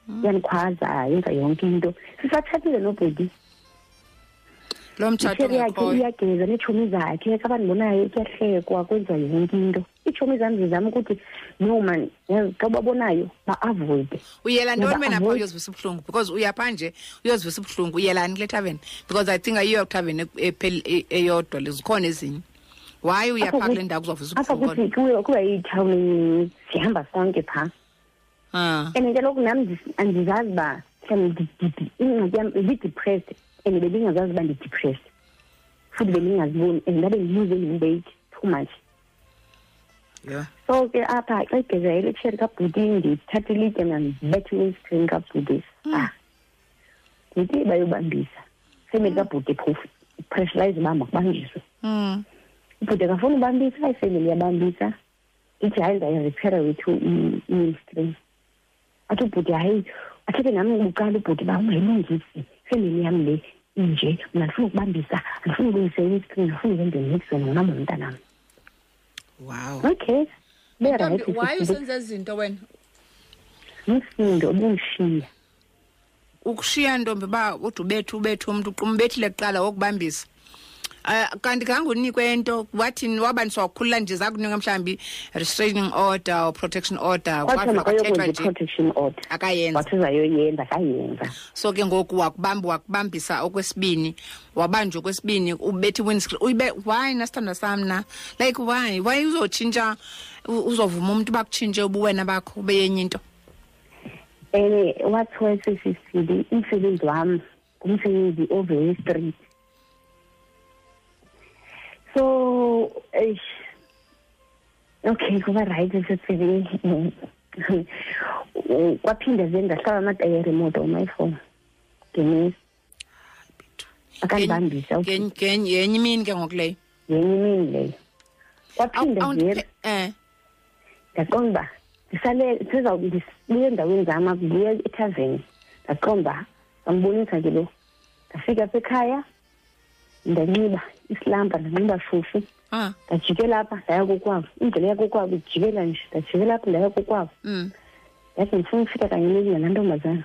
mm. yanikhwaza yenza yonke into sisatshatile nobhedi lo mtshato yakhe iyageza neetshomi zakhe kabandibonayo kuyahlekwa kwenza yonke into iitshomi zam zizama ukuthi no man xa babonayo ba-avoide uyela ntoni wena pha uyozivisa ubuhlungu because uyapha nje uyozivisa ubuhlungu uyelani kule tavern because i think ayiyo tavern e-, e-, eyodwa zikhona ezinye why uyapha kule ndawo kuzovisa ubuhlungu apha kuthi kuba yithawuni sihamba sonke phaa Ah. and ke loku nam andizazi uba mhlawumbi ingxaki yam ndi-depressed and bendingazazi uba ndi-depressed futhi bendingaziboni and ndabe ndiluze ndimbeyiki too much yeah. so ke apha xa igeza elitsheri kabhuti ndithatha ilitye mna ndibethe i-windscreen kabhuti mm. ah bhuti bayobambisa femeli mm. kabhuti phofu ipressurize uba makubanjiswe mm. ubhuti akafuni ubambisa ifemeli yabambisa ndithi hayi ndayiriphera wethu i-stream athi ubhuti hayi athethe nam bucala ubhuti uba ungayilungisi ifemeli yam le inje mna ndifuna ukubambisa andifuna ulungise i-stream ndifuna uzenze nix wena ngonam nomntanam wow okay why usenza izinto wena msindo obungishiya ukushiya ntombi uba ude ubethe ubethe umntu umbethile kuqala wokubambisa Uh, kanti khange unikwe into wathini wabantu siwakhulula nje zakunika mhlawumbi restraining order or protection order protection order akayenza wathi uzayoyenza akayenza so ke ngoku wakubamba wakubambisa okwesibini wabanjwa okwesibini ubethi windscreen uyibe why nasithandwa sam na like why why uzotshintsha uzovuma umuntu bakutshintshe ubuwena bakho ube yenye into um wathi wayesesisile umsebenzi wam ngumsebenzi ovele street so eish okay kuba right sesebe kwaphinde ze ndahlaba amatayere emoto umayifona ngenisa akandibambisa yenye imini ke ngoku leyo yenye imini leyo kwaphinde veri eh. ndaqonda uba ndisale sizawubuye endaweni zam akubuye ethaveni ndaqonda uba ndambonisa ke lo ndafika apha ekhaya ndanxiba isilamba ndanxiba fufu ah. ndajikela apha ndaya kokwabo indlela yakokwabo ijikela nje ndajikela apha ndaya kokwabo mm. yathi ndifuna ufika kanye nezinga lentombazana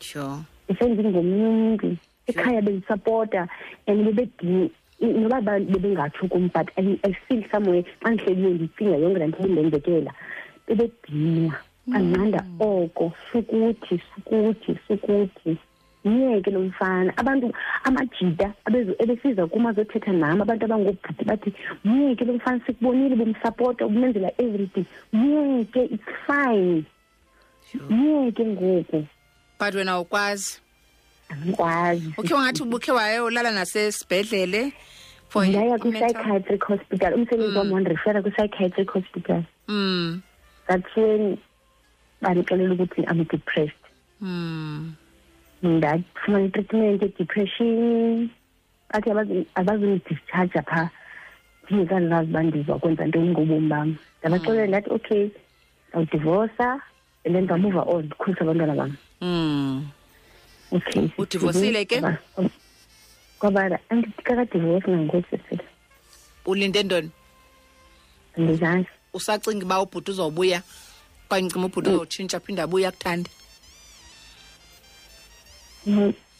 sure sendingomnye umntu ekhaya bendisapota and bebedini noba bebengatsho kum but i, I feel somewhere xa ndihleliyo ndicinga yonke le nto bendenzekela bebedinwa banqanda mm. oko sukuthi sukuthi sukuthi myeke lo mfana abantu amajita ebesiza kum azothetha nam abantu abangoobhuti bathi myeke lo mfana sikubonile bumsapota ubumenzela everything myeke it's fine yee ke ngoku but wena ukwazi andikwazi ukhe wangathi ubukhe wayolala nasesibhedlele for ndaya kwi-psychiatric hospital umsebenzi wam mm. wandrifera kwi-psychiatric hospital mm. that's when bandixelela ukuthi i'm depressed mm. ndafumana itreatment edepression athi abazundischarja phaa ndingekanazi uba ndizakwenza ntoni ngobomi bam ndabaxelela mm. ndathi okay awudivosa and then ndamova on ndikhulisa abantwana bam mm. okay udivosile ke kwabana andikakadivosi nangoku sesile ulinde ntoni ndizazi usacinga uba ubhuti uzawubuya okanye ucima ubhuti uzawutshintsha phinde abuya kuthande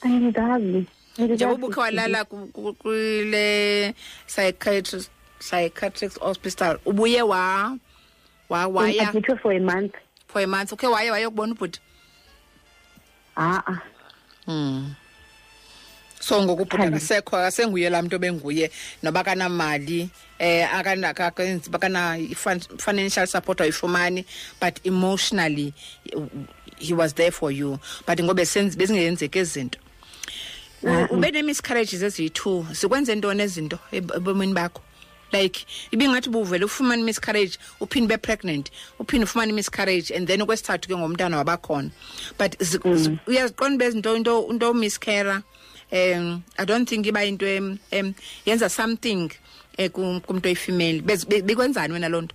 angizazi njengoba ubukhe walala ku- ku- kule psychiatrist psychiatric hospital ubuye wa wa waya admitwe for a month for a month ukhe waya wayokubona ubhuti ha-a Mm. so ngoku ubhuti Khandi. akasekho akasenguye laa mntu obenguye noba akanamali eh akana- aka- akenzi- bakana fan- financial support ayifumani but emotionally he was there for you but ngoba besenz- bezingenzeki ezi zinto Ah, ube nee-miscarriages eziyi-two zikwenze ntoni ezinto ebomini bakho like ibingathi buvele ufumane imiscarriage uphinde ube pregnant uphinde ufumane imiscarriage and then okwesithathu ke ngomntana wabakhona but mm. uyaziqonda uba ezinto into into omiscara um i don't think iba into yenza something um kumntu oyifimeli bikwenzani wena loo nto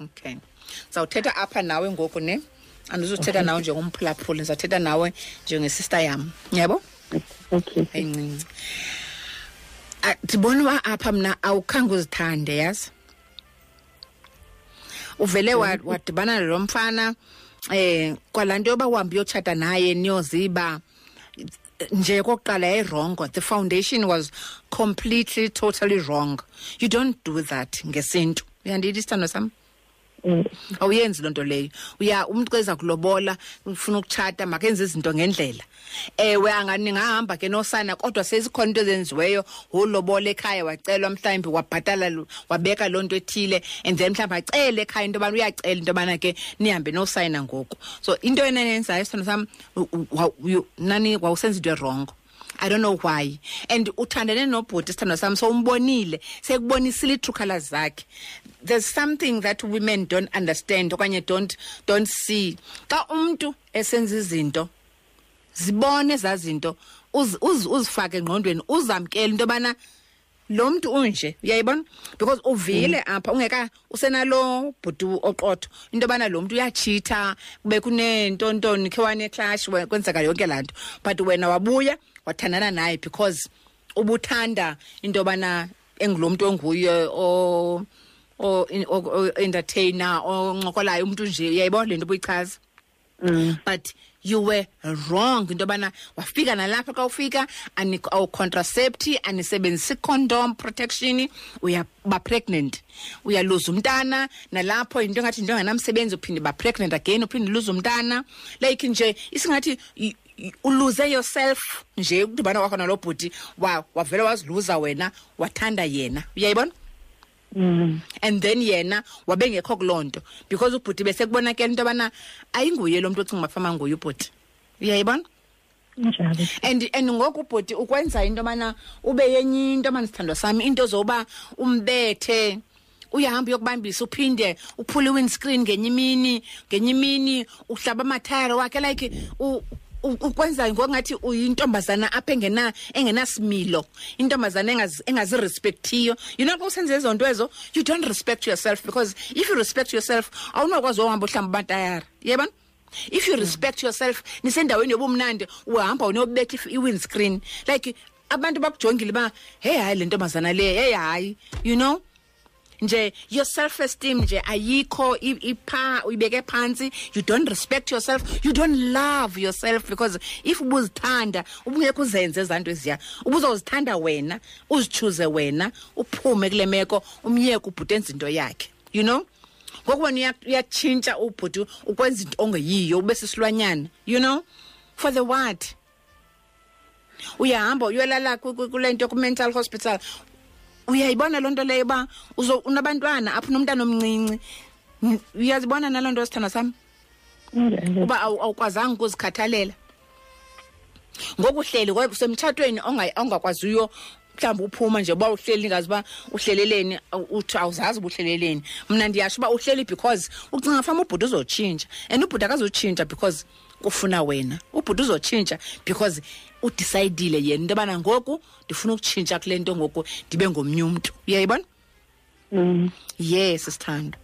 okay ndizawuthetha apha nawe ngoku ne andizothetha nawe njengomphulaphuli ndizawuthetha nawe njengesister yam yabo okay encinci ah, ndibona uba apha mna awukhange uzithande yazi uvele wadibana nalo mfana eh kwalanto yoba uhambe uyotshata naye niyoziba nje kokuqala yayirongo the foundation was completely totally wrong you don't do that ngesintu uyandiyila isithando sam mm. awuyenzi loo nto leyo uya umntu kweza kulobola ufuna ukutshata makenze izinto ngendlela ewe anganingahamba ke nosana kodwa sezikhona into ezenziweyo wolobola ekhaya wacelwa mhlawumbi wabhatala wabeka loo nto ethile and then mhlawumbi acele ekhaya into yobana uyacela into yobana ke nihambe nosayina ngoku so into enenenzayo sithando sam nani wawusenza into erongo i don't know why and uthandene nobhuti isithandwa sam so umbonile sekubonisile iitrucholors zakhe there's something that women don't understand okanye don't don't see xa umntu esenza izinto zibone zazinto uzifake engqondweni uzamkele into yobana lo mntu unje uyayibona because uvile mm. apha ungeka usenalo bhuti oqotho into yobana lo mntu uyatshitha kube kuneento ntoni khe waneclash kwenzeka yonke laa nto but wena wabuya wathandana naye because ubuthanda into yobana engulo mntu onguye o-entertainer oncokolayo umntu nje uyayibona le nto ubuyichaza Mm. but you were wrong into yobana wafika nalapha xa ufika ani- awucontracepti anisebenzisi condom protection uyaba pregnant uyaluza umntana nalapho yinto engathi yinto enganamsebenzi uphinde ba pregnant again uphinde uluza umntana like nje isingathi y- y- uluze yourself nje ukudibana kwakho nalo bhuti wa- wavele waziluza wena wathanda yena uyayibona Mm. and then yena wabengekho kuloo nto because ubhuti besekubonakela into yobana ayinguye lo mntu ocinga uba fama nguye ubhuti uyayibona njalo and and ngoku ubhuti ukwenza into yobana ube yenye into yobana sithandwa sami into zoba umbethe uyahamba uyokubambisa uphinde uphule i-windscreen ngenye imini ngenye imini uhlaba amathayara wakhe like ukwenza ngokungathi uyintombazana apha engena engenasimilo intombazana engazirespectiyo you know xa usenza ezo nto ezo you don't respect yourself because if you respect yourself awunokwazi ohamba uhlamba amatayara yebona if you respect yourself nisendaweni yobumnandi uhamba unobetha i-windscreen like abantu bakujongile uba heyi hayi le ntombazana le heyi hayi you know nje your self esteem nje ayikho ipha uyibeke phansi you don't respect yourself you don't love yourself because if ubuzithanda ubungekho uzenze ezanto eziya ubuzozithanda wena uzichuze wena uphume kule meko umyeke ubhuti enza into yakhe you know ngoku wena uyatshintsha ubhuti ukwenza into ongeyiyo ube sisilwanyana you know for the what uyahamba uyolala kule nto ku-mental hospital uyayibona loo nto leyo uba unabantwana apho unomntana omncinci uyazibona naloo nto sithandwa sami uba awukwazanga ukuzikhathalela ngokuhleli kwaye usemtshatweni ongakwaziyo mhlawumbi uphuma nje uba uhleli ngazi uba uhleleleni uthi awuzazi uba uhleleleni mna ndiyasho uba uhleli because ucinga fama ubhuti uzotshintsha and ubhuti akazotshintsha because kufuna wena ubhuti uzotshintsha because udisayidile yena into yobana ngoku ndifuna ukutshintsha kule nto ngoku ndibe ngomnye umntu uyayibona mm. yes sithando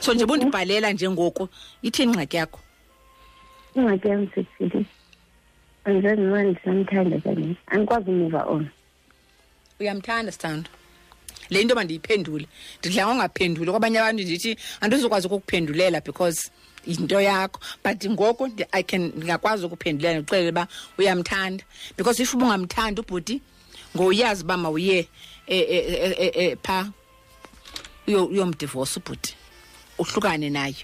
so nje bundibhalela nje ngoku ithini ingxaki yakho ingxaki yam sesile andizazi mna ndisamthanda sani andikwazi umuva on uyamthanda sithando le into mandiyiphendule ndidla ngongaphenduli kwabanye abantu ndithi andizokwazi ukukuphendulela because yinto yakho but ngoku i can ndingakwazi ukuphendulela ndikuxelele uba uyamthanda because if ubungamthandi ubhuti ngoyazi uba mawuye eh, eh, eh, phaa uyomdivorce ubhuti uhlukane naye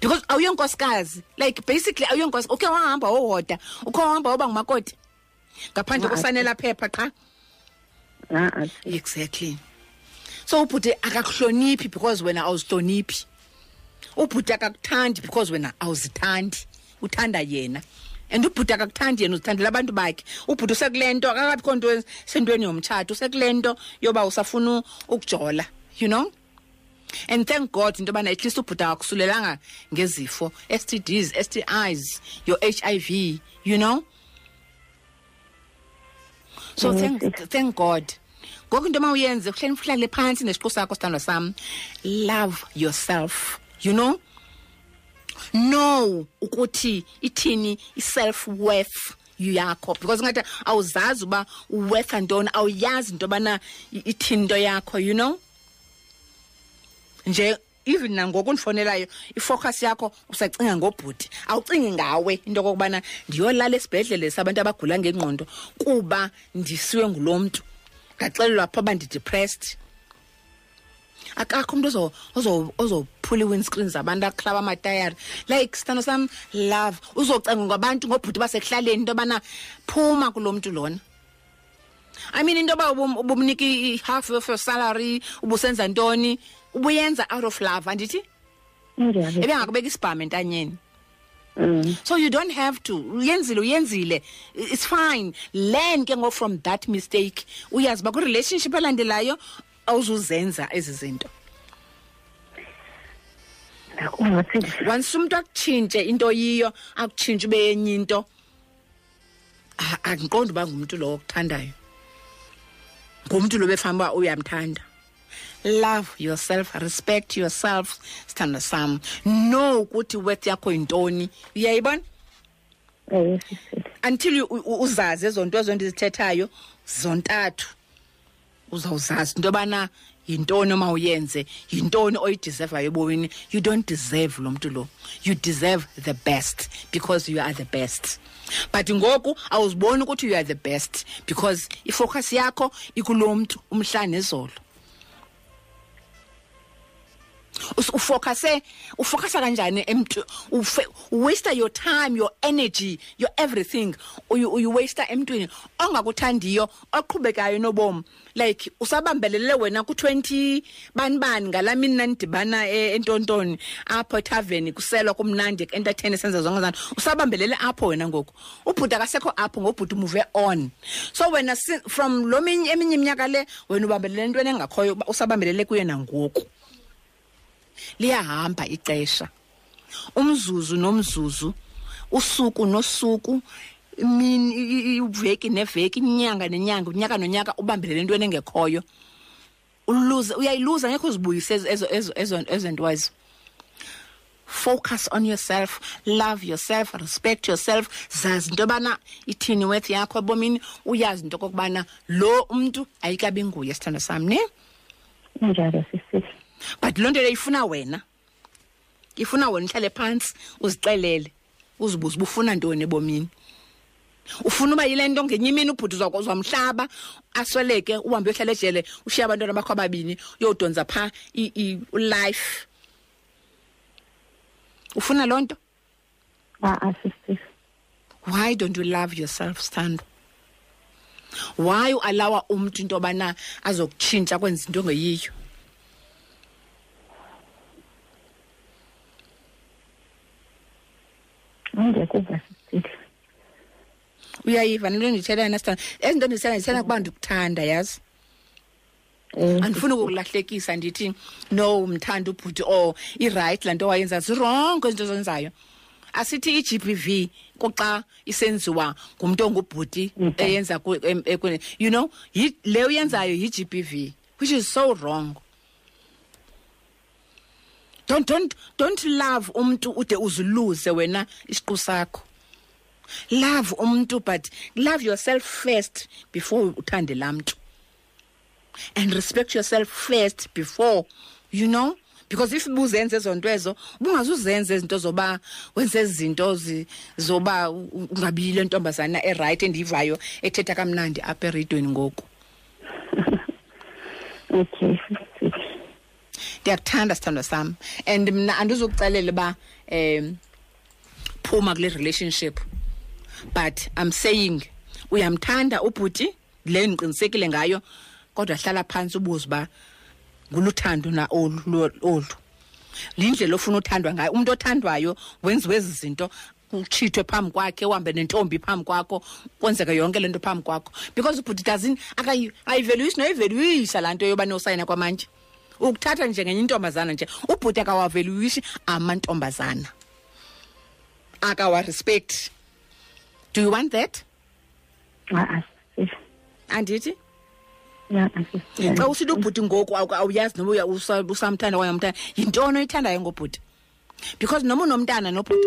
because awuyonkosikazi like basically awuyonkosikazi ukhe wahamba wohoda ukhe wahamba woba ngumakoti ngaphandle kosanela phepha qha exactly so ubhuti akakuhloniphi because wena awuzihloniphi ubhuti akakuthandi because wena awuzithandi uthanda yena and ubhuti akakuthandi yena uzithandela abantu bakhe ubhuti usekule nto akakabikho nto sentweni yomtshato usekule nto yoba usafuna ukujola you know and thank god into yobana at least ubhuti akakusulelanga ngezifo s t ds s t i's your h i v you know so thank, thank god ngoku into mawuyenze kuhleni uhlale phantsi nesiqu sakho sithandwa sam love yourself you know know ukuthi ithini i-self worth yakho because ngathi awuzazi uba uwetha ntoni awuyazi into yobana ithini into yakho you know nje even nangoku ndifonelayo ifocus yakho usacinga ngobhuti awucingi ngawe into okokubana ndiyolala esibhedlele sabantu abagula ngengqondo kuba ndisiwe ngulo mntu ndaxelelwa pha uba ndidepressed akakho umntu ozophula ii-windscreen zabantu aklaba amatayari like sithando sam love uzocenga ngabantu ngobhuti basekuhlaleni into yobana phuma kulo mntu lona i mean into yoba ubumnika i-half of your salary ubusenza ntoni ubuyenza out of love andithi ebengakubeka isibhamu entanyeni Mm. So you don't have to. Uyenzile uyenzile. It's fine. Learn ke ngo from that mistake. Uyazi ba ku relationship elandelayo awuzuzenza ezi zinto. Once umuntu akutshintshe into yiyo, akutshintshe ube yenye into. andiqondi uba ngumntu lowo okuthandayo ngumntu lo befana uba uyamthanda love yourself respect yourself sithanda sam no ukuthi worth yakho yintoni uyayibona until uzazi ezo nto ezo ndizithethayo zontathu uzawuzazi into yobana yintoni uma uyenze yintoni oyidisevayo ebomini you don't deserve lo mntu lo you deserve the best because you are the best but ngoku awuziboni ukuthi you are the best because ifocus yakho ikulo mntu umhla nezolo ufocuse ufocusa kanjani emntu waste your time your energy your everything uyu waste emntwini ongakuthandiyo oqhubekayo nobomi like usabambelele wena ku-20 bani bani ngala mini nanidibana e, entontoni apho ethaveni kuselwa kumnandi entertaine senza zonke zana usabambelele apho wena ngoku ubhuti akasekho apho ngobhuti umuve on so wena from lo minye eminye iminyaka le wena ubambelele entweni engakhoyo usabambelele kuye nangoku liyahamba ixesha umzuzu nomzuzu usuku nosuku imini iveki neveki inyanga nenyanga unyaka nonyaka ubambelele entweni engekhoyo uluze uyayiluza ngekho uzibuyise ezentwazo focus on yourself love yourself respect yourself zazi into yobana ithini worth yakho ebomini uyazi into okokubana lo umntu ayikabi nguye sithando sam ne kunjalo sisihle but loo nto leyo ifuna wena ifuna wona uhlale phantsi uzixelele uzibuze uba ufuna ntoni ebomini ufuna uba yile nto ngenye imini ubhuti uzamhlaba asweleke uhambe uyohlala ejele ushiye abantwana bakho ababini uyodonza phaa ulife ufuna loo nto a-a sistis why don't you love yourself sthandwa why ualawa umntu into yobana azokutshintsha kwenza into ongeyiyo andiyekuva sisithile uyayiva nento endiyithethayo nasithanda ezi nto ndiyithethayo ndiyithanda kuba ndikuthanda yazi Mm. andifuni ukulahlekisa ndithi no mthanda ubhuti or irayithi laa nto wayenza zirongo izinto zenzayo asithi i-g b v kuxa isenziwa ngumntu ongubhuti eyenza you know le uyenzayo yi-g b v which is so wrong don't don't don't love umuntu ude uziluze wena isiqu sakho love umuntu but love yourself first before uthande lamntu and respect yourself first before you know because if buzenze ezo nto ezo ubungazuzenza ezinto zoba wenze ezi zinto zoba ungabiyile ntombazana erayithi endiyivayo ethetha kamnandi apha eredweni ngoku okay ndiyakuthanda sithandwa sam and mna andizukuxelela uba um phuma kule relationship but i'm saying uyamthanda ubhuti le ndiqinisekile ngayo kodwa hlala phantsi ubuze uba nguluthando na olu olu lindlela ofuna uthandwa ngayo umuntu othandwayo wenziwe ezi zinto uchithwe phambi kwakhe uhambe nentombi phambi kwakho kwenzeka yonke le nto phambi kwakho because ubhuti dazini akayiveluyisi noyiveluyisa laa nto yoba nosayina kwamanje ukuthatha nje ngenye intombazana nje ubhuti akawaveluyisi amantombazana akawarespect do you want that a-a sisi andithi ya asisi xa usithi ubhuti ngoku awuka- awuyazi noba uya- usa- usamthanda okanye umntana yintoni oyithandayo ngobhuti because noma unomntana nobhuti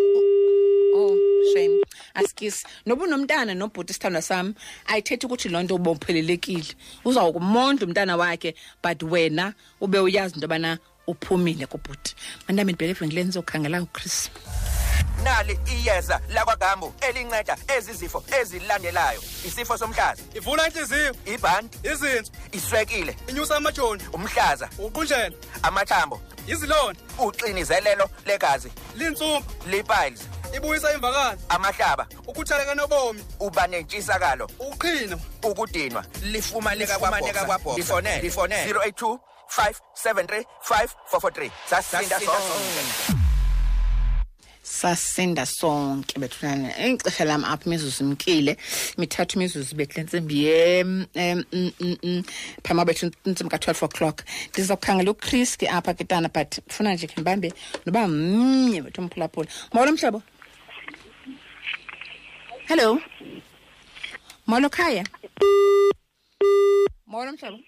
oh shame askisi noba unomntana nobhuti isithandwa sam ayithethi ukuthi loo nto ubophelelekile uzawukumondla umntana wakhe but wena ube uyazi into yobana uphumile kubhuti manami ndibheke evenkileni ndizokhangela uchris nali iyeza lakwagambu elinceda ezi zifo ezilandelayo isifo somhlaza ivula intliziyo ibhanti izintso iswekile inyusa amajoni umhlaza uqunjela amathambo izilonda uxinizelelo legazi lintsumpa lipiles ibuyisa imvakalo amahlaba ukuthaleka nobomi uba nentshisakalo uqhino ukudinwa lifumaneka kwaboxer lifonele 082 five seven three five four four three sasinda sonke sasinda sonke bethunana ixesha lam apha imizuzu imkile mithathu imizuzu betle ntsimbi phama bethu ntsimbi ka-twelve o'clock ndiza kukhangela uchris ke apha ke tana but funa nje khe ndibambe noba mnye bethu umphulaphula molo mhlobo hello molo khaya molo mhlobo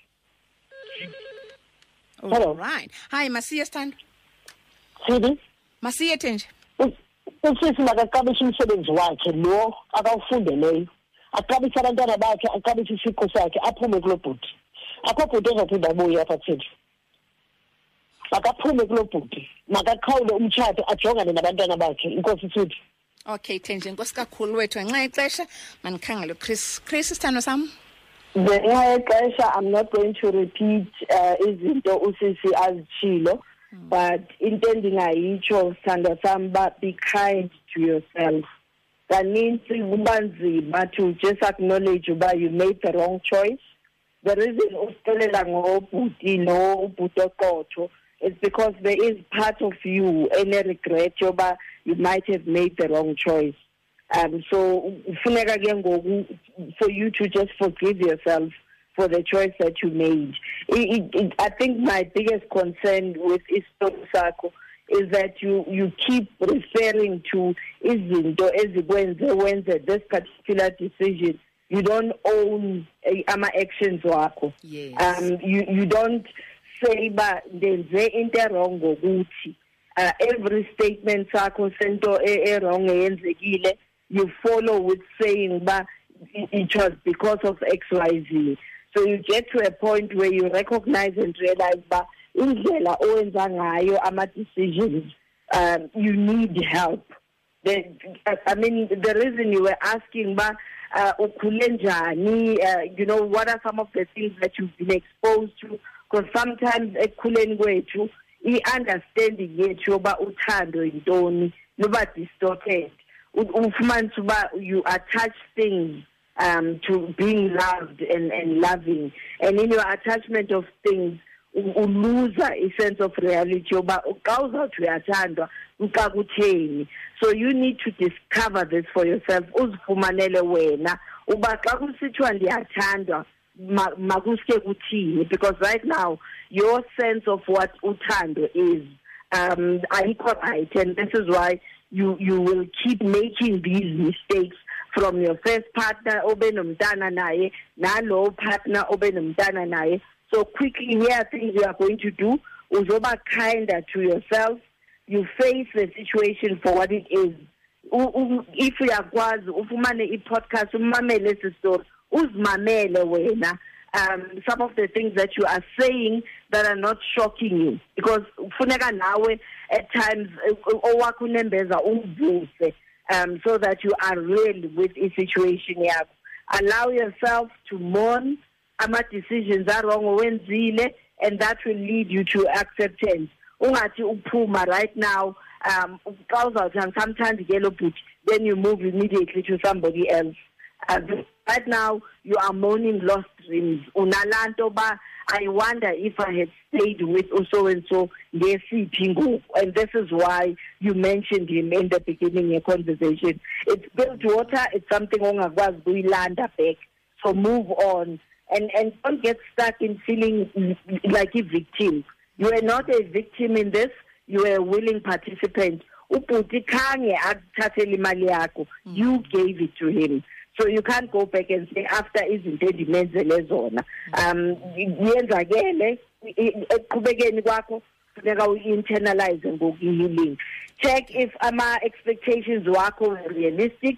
Hello. Alright. Hi, masiye stand. Sidi, Masiye thenje. u- usisi makaqabishe umsebenzi wakhe lo akawufundeleyo. Aqabise abantwana bakhe, aqabise isiqu sakhe, aphume kulo bhuti. Akho bhuti ozophinda abuye apha Sidi. Makaphume kulo bhuti. Makaqhawule umtshato ajongane nabantwana bakhe. Inkosi Sidi. okay thenje nkosi kakhulu wethu ngenxa yexesha mandikhangele uchris chris isithando sam ngenxa yexesha i'm not going to repeat uh, izinto usisi azitshilo hmm. but into endingayitsho sithandwa sam uba be kind to yourself kaninzi kuba nzima to just acknowledge uba you made the wrong choice the reason usixelela ngobhuti no ubhuti oqotho is because there is part of you ene-regret yoba you might have made the wrong choice. Um, so, for you to just forgive yourself for the choice that you made. It, it, it, I think my biggest concern with Istom Sako is that you, you keep referring to izinto ezikwenze wenze this particular decision. you don't own eh, ama actions wakho yes. um you you don't say ba ndenze into wrong ngokuthi uh, every statement sakho sento e, e wrong eyenzekile you follow with saying ba it was because of xyz so you get to a point where you recognize and realize ba indlela owenza ngayo ama decisions um you need help the, I mean, the reason you were asking, but uh, ukulenjani, uh, you know, what are some of the things that you've been exposed to? Because sometimes ekukhuleni kwethu i-understanding yethu yoba uthando yintoni luba distorted ufumanisa uba you attach things um, to being loved and, and loving. And in your attachment of things, uluza i-sense of reality yoba xa uzawuthi uyathandwa uxa kutheni so you need to discover this for yourself uzifumanele wena uba xa kusithiwa ndiyathandwa Maguske kuthini because right now your sense of what uthando is um ayikho right and this is why you you will keep making these mistakes from your first partner obe nomntana naye nalowo partner obe nomntana naye so quickly here are things you are going to do uzoba kinder to yourself you face the situation for what it is if uyakwazi ufumane i-podcast umamele esi story uzimamele wena um some of the things that you are saying that are not shocking you because kufuneka nawe at times eh, owakho unembeza umvuse um so that you are real with i-situation yakho allow yourself to mourn ama-decisions arong owenzile and that will lead you to acceptance ungathi uphuma right now um xa uzawuthi angisamthandi ke bhuti then you move immediately to somebody else um, Right now, you are mourning lost dreams. Unalanto ba, I wonder if I had stayed with so and so, and this is why you mentioned him in the beginning of your conversation. It's built water, it's something on ongakwazi kuyilanda back. so move on and and don't get stuck in feeling like a victim you are not a victim in this you are a willing participant ubhuti khange akuthathele imali yakho mm. you gave it to him so you can't go back and say after izinto endimenzele zona um yenzakele ekuqhubekeni kwakho funeka uyi-internalize ngoku-healing check if ama-expectations wakho realistic